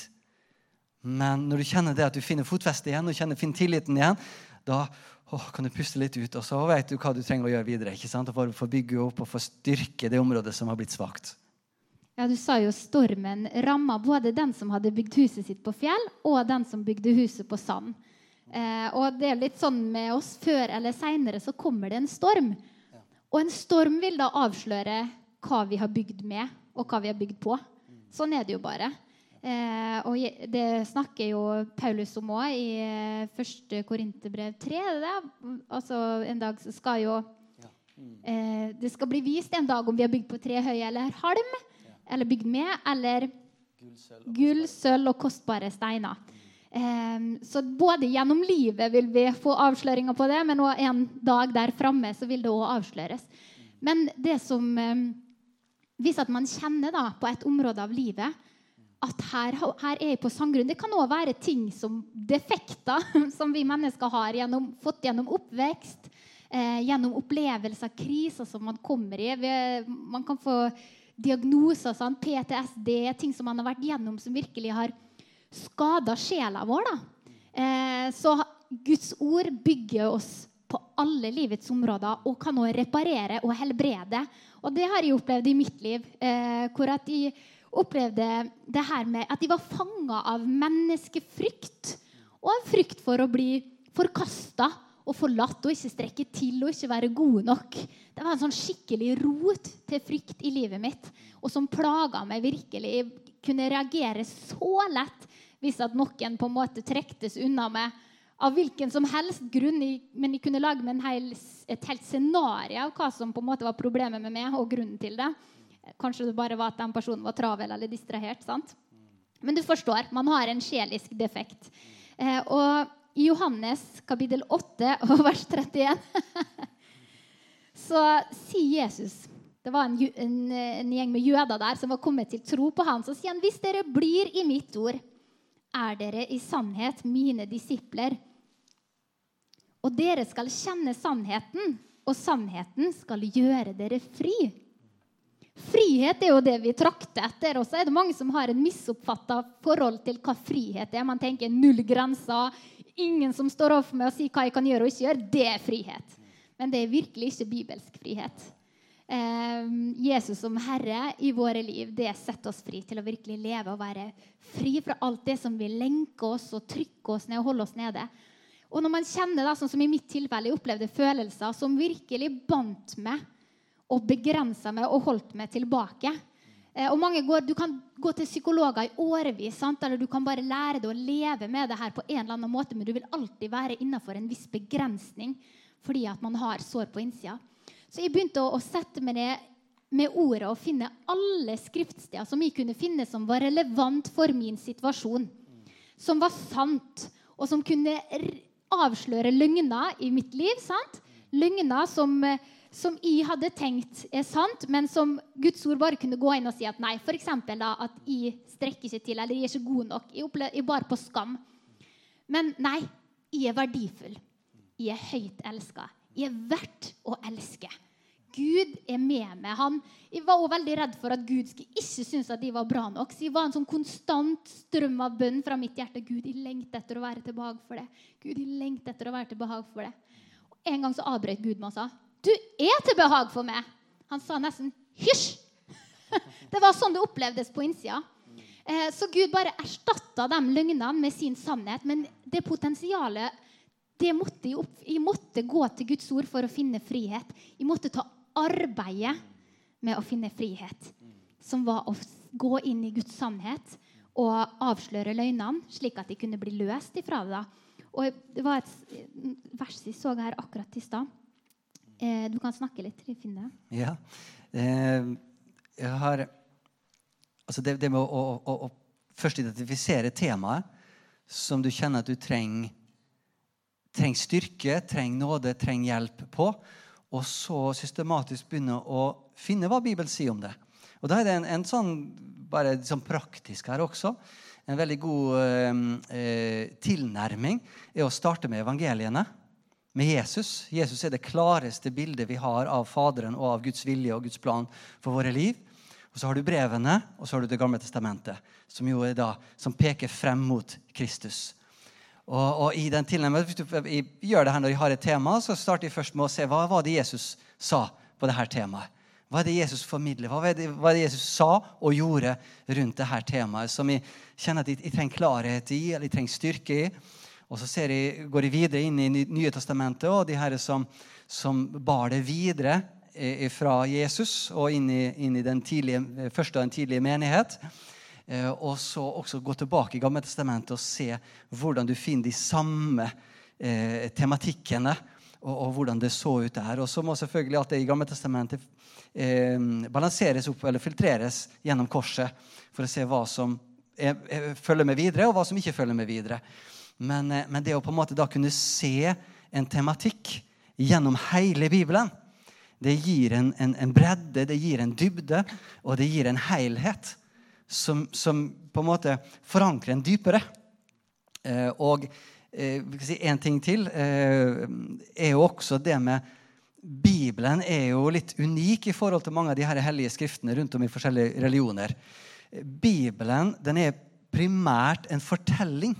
Men når du kjenner det at du finner fotfeste igjen og kjenner, finner tilliten igjen, da å, kan du puste litt ut, og så vet du hva du trenger å gjøre videre. ikke sant? For, for å bygge opp og for å styrke det området som har blitt svakt. Ja, Du sa jo stormen ramma både den som hadde bygd huset sitt på fjell, og den som bygde huset på sand. Eh, og det er litt sånn med oss. Før eller seinere så kommer det en storm. Ja. Og en storm vil da avsløre hva vi har bygd med, og hva vi har bygd på. Sånn er det jo bare. Eh, og det snakker jo Paulus om òg i eh, første Korinterbrev 3. Det altså, en dag skal jo eh, Det skal bli vist en dag om vi har bygd på tre høy eller halm, eller bygd med, eller gull, sølv og kostbare steiner. Um, så både gjennom livet vil vi få avsløringer på det, men også en dag der framme vil det òg avsløres. Men det som eh, Hvis at man kjenner da, på et område av livet at her, her, er jeg på sandgrunn. Det kan òg være ting som defekter som vi mennesker har gjennom, fått gjennom oppvekst, eh, gjennom opplevelser, kriser som man kommer i. Man kan få diagnoser, sånn, PTSD, ting som man har vært gjennom som virkelig har skada sjela vår. Eh, så Guds ord bygger oss på alle livets områder og kan også reparere og helbrede. Og det har jeg opplevd i mitt liv. Eh, hvor at jeg opplevde det her med at jeg var fanga av menneskefrykt. Og en frykt for å bli forkasta og forlatt og ikke strekke til og ikke være gode nok. Det var en sånn skikkelig rot til frykt i livet mitt, og som plaga meg virkelig. Jeg kunne reagere så lett hvis at noen på en måte trektes unna meg av hvilken som helst grunn. Men de kunne lage hel, et helt scenario av hva som på en måte var problemet med meg, og grunnen til det. Kanskje det bare var at den personen var travel eller distrahert. sant? Men du forstår, man har en sjelisk defekt. Eh, og i Johannes kapittel 8 og vers 31 så sier Jesus Det var en, en, en, gjeng med jøder der som var kommet til tro på han. Så sier han, hvis dere blir i mitt ord, er dere i sannhet mine disipler. Og dere skal kjenne sannheten, og sannheten skal gjøre dere fri. Frihet er jo det vi trakter etter. Og så er det mange som har en misoppfatta forhold til hva frihet er. Man tenker null grenser. Ingen som står overfor meg og sier hva jeg kan gjøre og ikke gjøre. Det er frihet. Men det er virkelig ikke bibelsk frihet. Eh, Jesus som Herre i våre liv, det setter oss fri til å virkelig leve og være fri fra alt det som vil lenke oss og trykke oss ned og holde oss nede. Og når man kjenner, da, sånn som i mitt tilfelle, jeg opplevde følelser som virkelig bandt meg og begrensa meg og holdt meg tilbake. Eh, og mange går, Du kan gå til psykologer i årevis, sant? eller du kan bare lære deg å leve med det her på en eller annen måte, men du vil alltid være innafor en viss begrensning fordi at man har sår på innsida. Så jeg begynte å, å sette meg ned med ordet og finne alle skriftsteder som jeg kunne finne som var relevant for min situasjon. Som var sant, og som kunne avsløre løgner i mitt liv. sant? Løgner som, som jeg hadde tenkt er sant, men som Guds ord bare kunne gå inn og si at nei. F.eks. at jeg strekker ikke til, eller jeg er ikke god nok. Jeg, opplever, jeg bar på skam. Men nei, jeg er verdifull. Jeg er høyt elska. Jeg er verdt å elske. Gud er med meg. Han, jeg var også veldig redd for at Gud skulle ikke synes at de var bra nok. Så jeg var en sånn konstant strøm av bønn fra mitt hjerte. Gud, jeg lengter etter å være til behag for det. Gud, jeg lengter etter å være til behag for det. Og En gang så avbrøt Gud meg og sa, 'Du er til behag for meg.' Han sa nesten 'hysj'. Det var sånn det opplevdes på innsida. Eh, så Gud bare erstatta de løgnene med sin sannhet. Men det potensialet det måtte jeg, opp, jeg måtte gå til Guds ord for å finne frihet. Jeg måtte ta arbeidet med å finne frihet. Som var å gå inn i Guds sannhet og avsløre løgnene, slik at de kunne bli løst ifra det. Og Det var et vers jeg så her akkurat i stad. Eh, du kan snakke litt, Finn det. Ja. Eh, jeg har Altså det, det med å, å, å, først identifisere temaet som du kjenner at du trenger, trenger styrke, trenger nåde, trenger hjelp på og så systematisk begynne å finne hva Bibelen sier om det. Og Da er det en, en sånn bare sånn praktisk her også. En veldig god eh, eh, tilnærming er å starte med evangeliene. Med Jesus. Jesus er det klareste bildet vi har av Faderen og av Guds vilje og Guds plan for våre liv. Og så har du brevene, og så har du Det gamle testamentet, som jo er da, som peker frem mot Kristus. Og, og, i den tilnærmet, Hvis du gjør det her når jeg har et tema, så starter jeg først med å se hva var det Jesus sa på dette temaet. Hva er det Jesus formidler? Hva er det, hva er det Jesus sa og gjorde rundt dette temaet? Som jeg kjenner at jeg, jeg trenger klarhet i, eller jeg trenger styrke i. Og så jeg, går jeg videre inn i Nye testamentet og de her som, som bar det videre fra Jesus og inn i, inn i den tidlige, første og den tidlige menighet. Eh, og så også gå tilbake i Gamle testamentet og se hvordan du finner de samme eh, tematikkene. Og, og, hvordan det så ut der. Og så må selvfølgelig alt det i Gamle testamentet eh, balanseres opp eller filtreres gjennom korset for å se hva som er, er, følger med videre, og hva som ikke følger med videre. Men, eh, men, det å på en måte da kunne se en tematikk gjennom hele Bibelen, det gir en, en, en bredde, det gir en dybde, og det gir en helhet som, som, på en måte forankrer en dypere. Eh, og eh, si en ting til eh, er jo også det med Bibelen er jo litt unik i forhold til mange av de her hellige skriftene rundt om i forskjellige religioner. Bibelen den er primært en fortelling.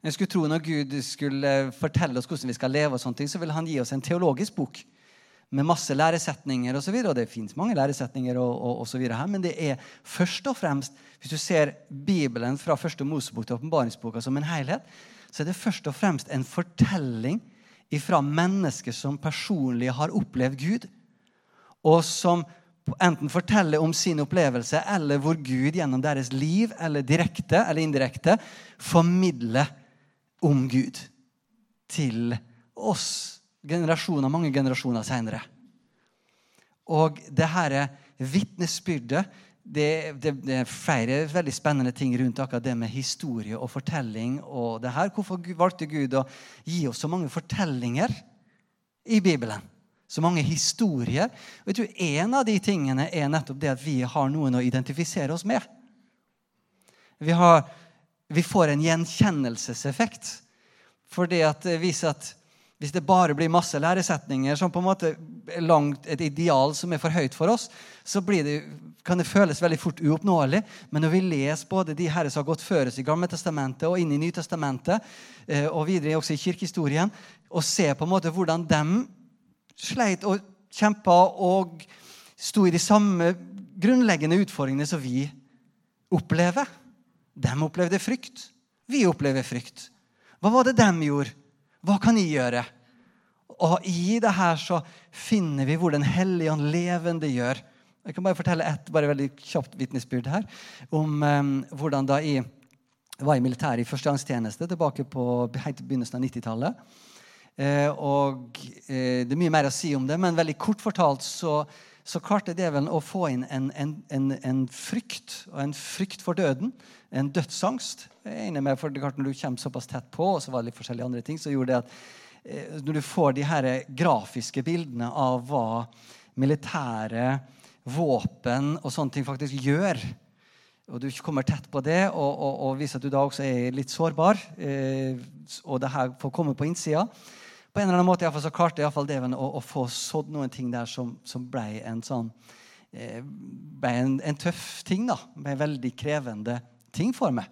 Jeg skulle tro Når Gud skulle fortelle oss hvordan vi skal leve, og sånne ting, så ville han gi oss en teologisk bok med masse læresetninger osv. Og, og det fins mange læresetninger, og, og, og så her, men det er først og fremst Hvis du ser Bibelen fra første Mosebok til åpenbaringsboka som en helhet, så er det først og fremst en fortelling fra mennesker som personlig har opplevd Gud, og som enten forteller om sin opplevelse, eller hvor Gud gjennom deres liv, eller direkte eller indirekte, formidler om Gud til oss generasjoner, mange generasjoner seinere. Og det her vitnesbyrdet det, det, det, er flere veldig spennende ting rundt akkurat det med historie og fortelling. og det her. Hvorfor valgte Gud å gi oss så mange fortellinger i Bibelen? Så mange historier. Og jeg tror En av de tingene er nettopp det at vi har noen å identifisere oss med. Vi, har, vi får en gjenkjennelseseffekt. For det at det viser at hvis det bare blir masse læresetninger som på en måte er langt, et ideal som er for høyt for oss, så det, kan det føles veldig fort uoppnåelig. Men når vi leser både de herre som har gått før oss i Gamle testamentet og inn i Nytestamentet, eh, og videre også i kirkehistorien, og ser på en måte hvordan de sleit og kjempa og sto i de samme grunnleggende utfordringene som vi opplever. De opplevde frykt. Vi opplever frykt. Hva var det de gjorde? Hva kan jeg gjøre? Og i det her så finner vi hvor Den hellige ånd levende gjør. Jeg kan bare fortelle bare veldig kjapt vitnesbyrd her om um, hvordan da jeg var i militæret i førstegangstjeneste tilbake på helt begynnelsen av 90-tallet. Eh, og eh, Det er mye mer å si om det, men veldig kort fortalt så, så klarte djevelen å få inn en, en, en, en frykt, og en frykt for døden. En dødsangst. Jeg med, for Når du kommer såpass tett på, og så var det litt forskjellige andre ting, så gjorde det at eh, når du får de her grafiske bildene av hva militære våpen og sånne ting faktisk gjør, og du kommer tett på det, og, og, og at du da også er litt sårbar, eh, og det her får komme på innsida På en eller annen måte så klarte iallfall Deven å, å, få sådd noen ting der som, som ble en sånn eh, ble en, en, tøff ting. da, ble en veldig krevende ting for meg.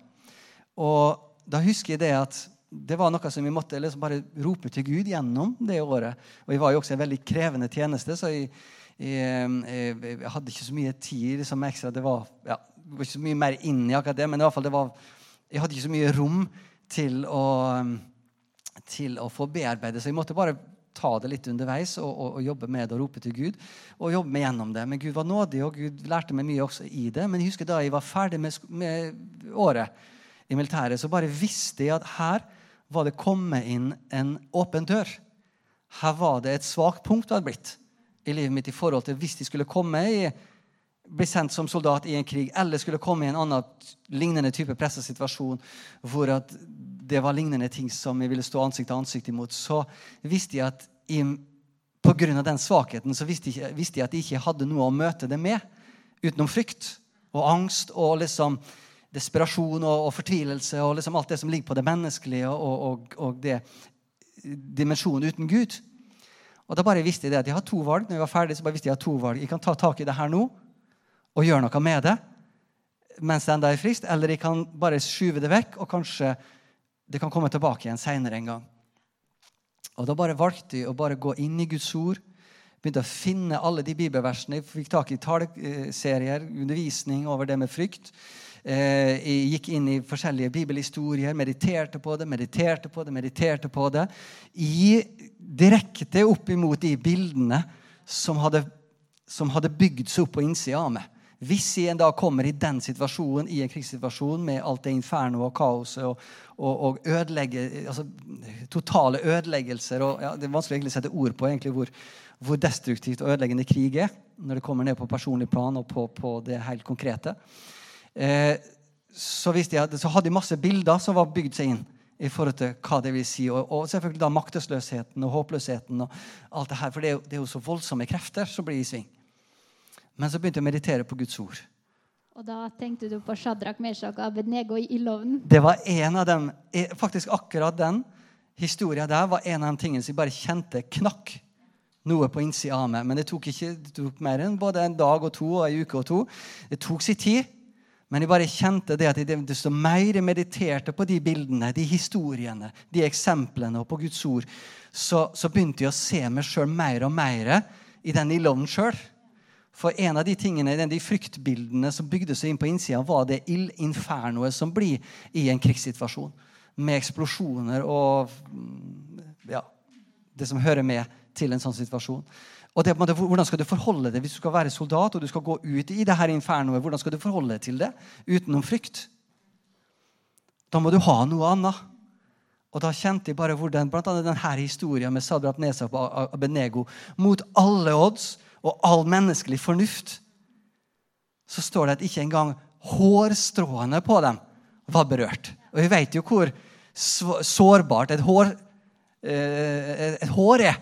Og da husker jeg det at det var noe som vi måtte liksom bare rope til Gud gjennom det året. Og jeg var jo også en veldig krevende tjeneste, så jeg, jeg, jeg, jeg hadde ikke så mye tid liksom ekstra. Det var, ja, ikke så mye mer inn i akkurat det, men i hvert fall det var, jeg hadde ikke så mye rom til å, til å få bearbeide. Så jeg måtte bare ta det litt underveis og, og, og, jobbe med det og rope til Gud. Og jobbe med gjennom det. Men Gud var nådig, og Gud lærte meg mye også i det. Men jeg husker da jeg var ferdig med, med året i militæret, så bare visste jeg at her var det kommet inn en åpen dør. Her var det et svakt punkt det hadde blitt i livet mitt i forhold til hvis de skulle komme i bli sendt som soldat i en krig, eller skulle komme i en annen lignende type pressesituasjon hvor at det var lignende ting som jeg ville stå ansikt til ansikt imot, så visste jeg at pga. den svakheten så visste jeg, visste jeg, at jeg ikke hadde noe å møte det med utenom frykt og angst og liksom desperasjon og, og fortvilelse og liksom alt det som ligger på det menneskelige og, og, og det dimensjonen uten Gud. Og da bare visste jeg det at jeg har to valg. Når jeg var ferdig, så bare visste jeg at jeg har to valg. Jeg kan ta tak i det her nå og gjøre noe med det mens det enda er frist, eller jeg kan bare skyve det vekk, og kanskje det kan komme tilbake igjen seinere en gang. Og Da bare valgte jeg å bare gå inn i Guds ord. Begynte å finne alle de bibelversene. Jeg fikk tak i taleserier, undervisning over det med frykt. Eh, jeg gikk inn i forskjellige bibelhistorier, mediterte på det, mediterte på det, mediterte på det. I direkte opp imot de bildene som hadde, hadde bygd seg opp på innsida av meg. Hvis jeg en dag kommer i den situasjonen, i en krigssituasjon med alt det inferno og kaoset og, og, og ødelegge, altså, totale ødeleggelser og, ja, Det er vanskelig å sette ord på egentlig hvor, hvor, destruktivt og ødeleggende krig er når det kommer ned på personlig plan og på, på det helt konkrete. Eh, så, jeg, så, hadde jeg masse bilder som var bygd seg inn i forhold til hva det vil si. Og, og selvfølgelig da maktesløsheten og håpløsheten og alt det her. For det er, det er jo så voldsomme krefter som blir i sving. Men så begynte jeg å meditere på Guds ord. Og da tenkte du på Shadrach, Meshach og Abednego i ildovnen? Det var en av dem, eh, faktisk akkurat den historien der var en av de tingene som jeg bare kjente knakk noe på innsida av meg. Men det tok ikke det tok mer enn både en dag og to og en uke og to. Det tok sin tid. Men jeg bare kjente det at jeg, desto mer jeg mediterte på de bildene, de historiene, de eksemplene og på Guds ord, så, så begynte jeg å se meg sjøl mer og mer i den ildovnen sjøl. For en av de tingene, de fryktbildene som bygde seg inn på innsida, var det ildinfernoet som blir i en krigssituasjon. Med eksplosjoner og mm, ja, det som hører med til en sånn situasjon. Og det, Hvordan skal du forholde deg hvis du skal være soldat og du skal gå ut i det her infernoet? Hvordan skal du forholde deg til det utenom frykt? Da må du ha noe annet. Og da kjente jeg bare hvordan annet denne historien med Sadrat Nesa på Abenego mot alle odds og all menneskelig fornuft, så står det at ikke engang hårstråene på dem var berørt. Og vi vet jo hvor sårbart et hår, eh, et hår er.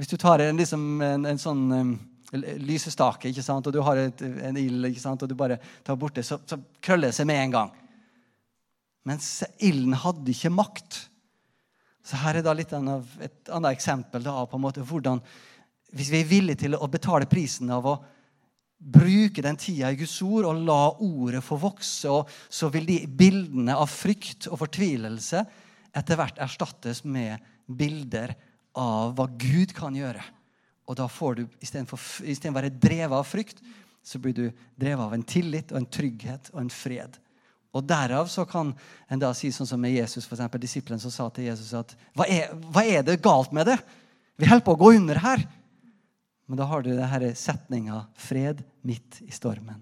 Hvis du tar en, liksom, en, en sånn um, lysestake ikke sant? og du har et, en ild og du bare tar bort det, så, så krøller det seg med en gang. Mens ilden hadde ikke makt. Så her er da litt av et annet eksempel da, på en måte hvordan hvis vi er villige til å betale prisen av å bruke den tida i Guds ord og la ordet få vokse, så vil de bildene av frykt og fortvilelse etter hvert erstattes med bilder av hva Gud kan gjøre. Og da får du, istedenfor å være drevet av frykt, så blir du drevet av en tillit og en trygghet og en fred. Og Derav så kan en da si sånn som med Jesus, for eksempel, disippelen som sa til Jesus at hva er, hva er det galt med det? Vi holder på å gå under her. Men da har du denne setninga 'fred midt i stormen'.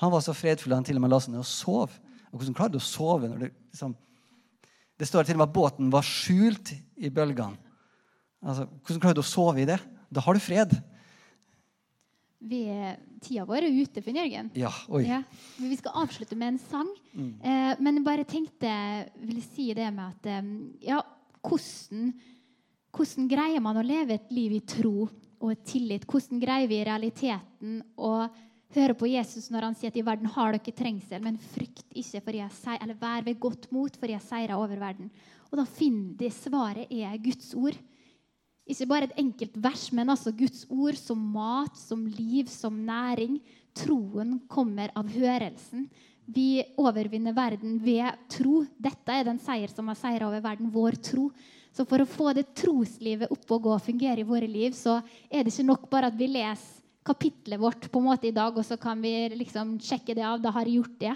Han var så fredfull at han til og med la seg ned og sov. Og Hvordan klarer du å sove når det liksom Det står til og med at båten var skjult i bølgene. Altså, hvordan klarer du å sove i det? Da har du fred. Vi er, tida vår er ute, Finn Jørgen. Ja, oi. Ja. Vi skal avslutte med en sang. Mm. Eh, men jeg bare tenkte ville si det med at eh, ja, hvordan, hvordan greier man å leve et liv i tro og tillit? Hvordan greier vi i realiteten å høre på Jesus når han sier at i verden har dere trengsel, men frykt ikke, for jeg seier, eller vær ved godt mot, for jeg seirer over verden. Og da finner de svaret er Guds ord. Ikke bare et enkelt vers, men altså Guds ord som mat, som liv, som næring. Troen kommer av hørelsen. Vi overvinner verden ved tro. Dette er den seier som har seira over verden, vår tro. Så for å få det troslivet opp og gå og fungere i våre liv, så er det ikke nok bare at vi leser kapitlet vårt på en måte i dag, og så kan vi liksom sjekke det av. Da har jeg gjort det.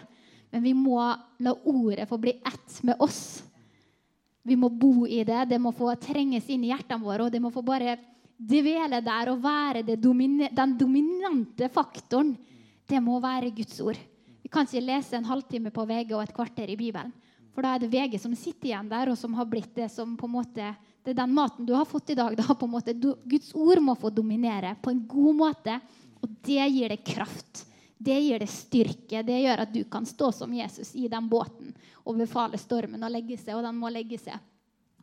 Men vi må la ordet få bli ett med oss. Vi må bo i det. Det må få trenges inn i hjertene våre. Og det må få bare dvele der og være domine, den dominante faktoren. Det må være Guds ord. Vi kan ikke lese en halvtime på VG og et kvarter i Bibelen. For da er det VG som sitter igjen der, og som har blitt det som på en måte Det er den maten du har fått i dag. Da, på en måte, du, Guds ord må få dominere på en god måte. Og det gir deg kraft. Det gir deg styrke. Det gjør at du kan stå som Jesus i den båten og befale stormen å legge seg, og den må legge seg.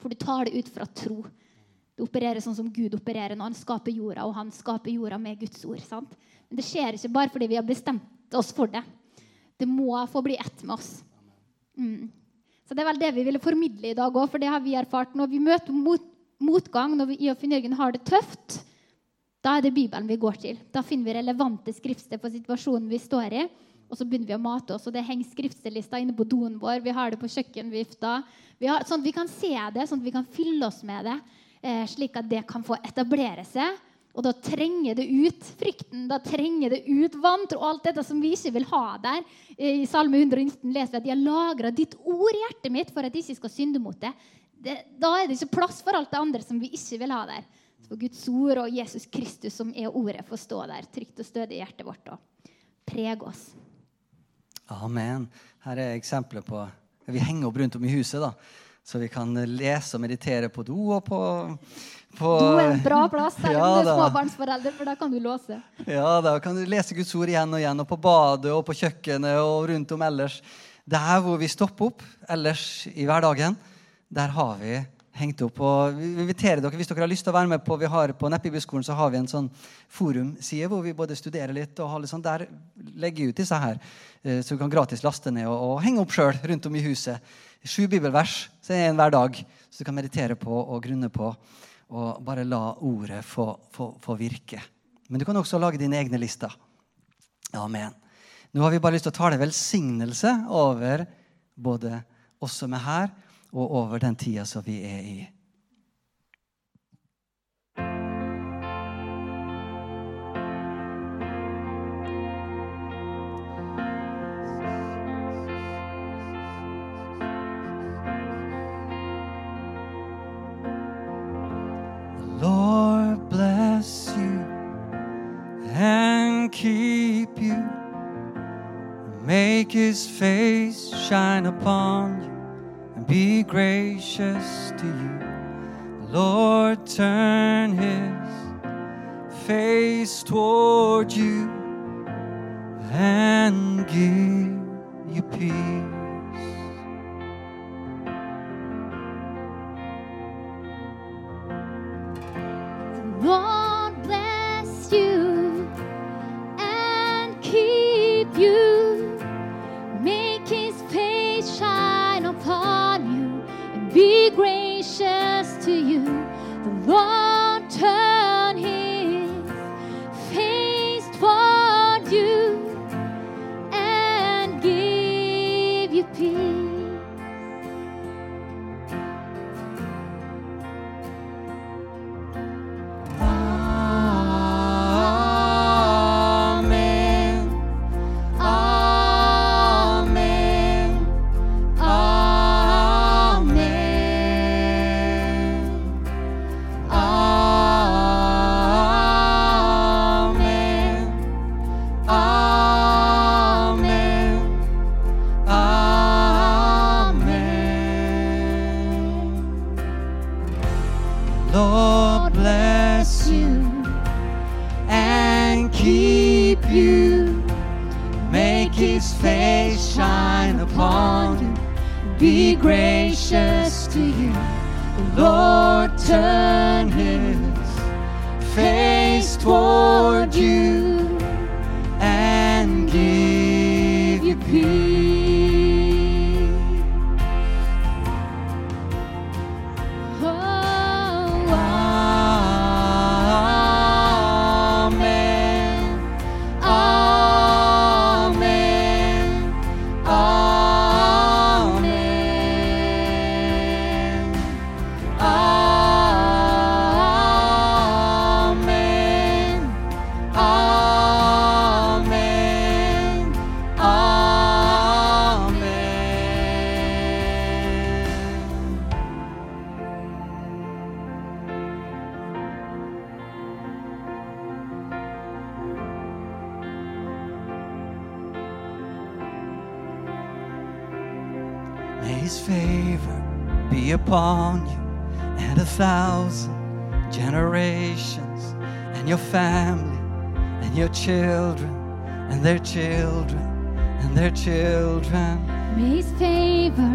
For du tar det ut fra tro. Du opererer sånn som Gud opererer når han skaper jorda, og han skaper jorda med Guds ord. sant? Men det skjer ikke bare fordi vi har bestemt oss for det. Det må få bli ett med oss. Mm. Så det er vel det vi ville formidle i dag òg, for det har vi erfart. Når vi møter mot, motgang, når vi i og Finn Jørgen har det tøft, da er det Bibelen vi går til. Da finner vi relevante skriftsteder for situasjonen vi står i. Og så begynner vi å mate oss. og Det henger skriftstedlister inne på doen vår. Vi har det på kjøkkenvifta. Sånn at vi kan se det, sånn at vi kan fylle oss med det. Eh, slik at det kan få etablere seg. Og da trenger det ut frykten, da trenger det ut vantro og alt dette som vi ikke vil ha der. I Salme 119 leser vi at de har lagra ditt ord i hjertet mitt for at jeg ikke skal synde mot det. det. Da er det ikke plass for alt det andre som vi ikke vil ha der. For Guds ord og Jesus Kristus, som er ordet, får stå der trygt og stødig i hjertet vårt og prege oss. Amen. Her er eksempler på Vi henger opp rundt om i huset, da. Så vi kan lese og meditere på do og på, på Do er en bra plass selv Ja om du er småbarnsforelder, for da kan du låse. Ja, da kan du lese Guds ord igjen og igjen, og på badet og på kjøkkenet og rundt om ellers. Der hvor vi stopper opp ellers i hverdagen, der har vi hengt opp. Og vi inviterer dere, Hvis dere har lyst til å være med på vi har på Nettbibelskolen så har vi en sånn forumside hvor vi både studerer litt og har litt sånn, der legger vi ut disse her, eh, så du kan gratis laste ned og, og henge opp sjøl rundt om i huset. Sju bibelvers så er en hver dag, så du kan meditere på og grunne på. Og bare la ordet få, få, få virke. Men du kan også lage dine egne lister. Amen. Nå har vi bare lyst til å tale velsignelse over både oss som er her, og over den tida som vi er i. Make his face shine upon you and be gracious to you. The Lord turn his face toward you and give you peace. Upon you and a thousand generations, and your family, and your children, and their children, and their children. May his favor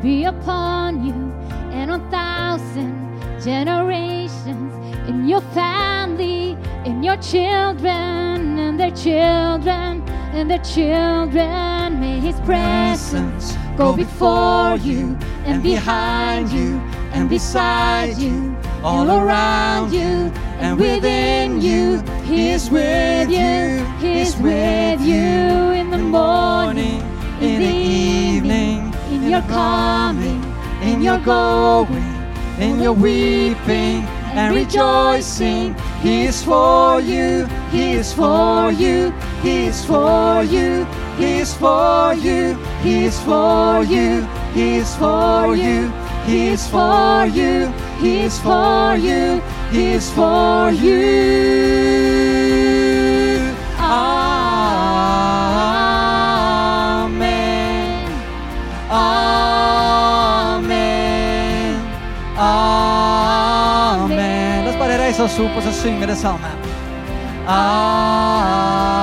be upon you and a thousand generations in your family, in your children, and their children, and their children. May his presence go before you and behind you and beside you, all around you and within you. He is with you, He is with you in the morning, in the evening, in your coming, in your going, in your weeping and rejoicing. He is for you, He is for you, He is for you, He is for you, He is for you, He is for you, He is for you, He is for you, He is for you. Amen. Amen. Amen. La oss bare reise oss opp og så synge det sammen. Amen.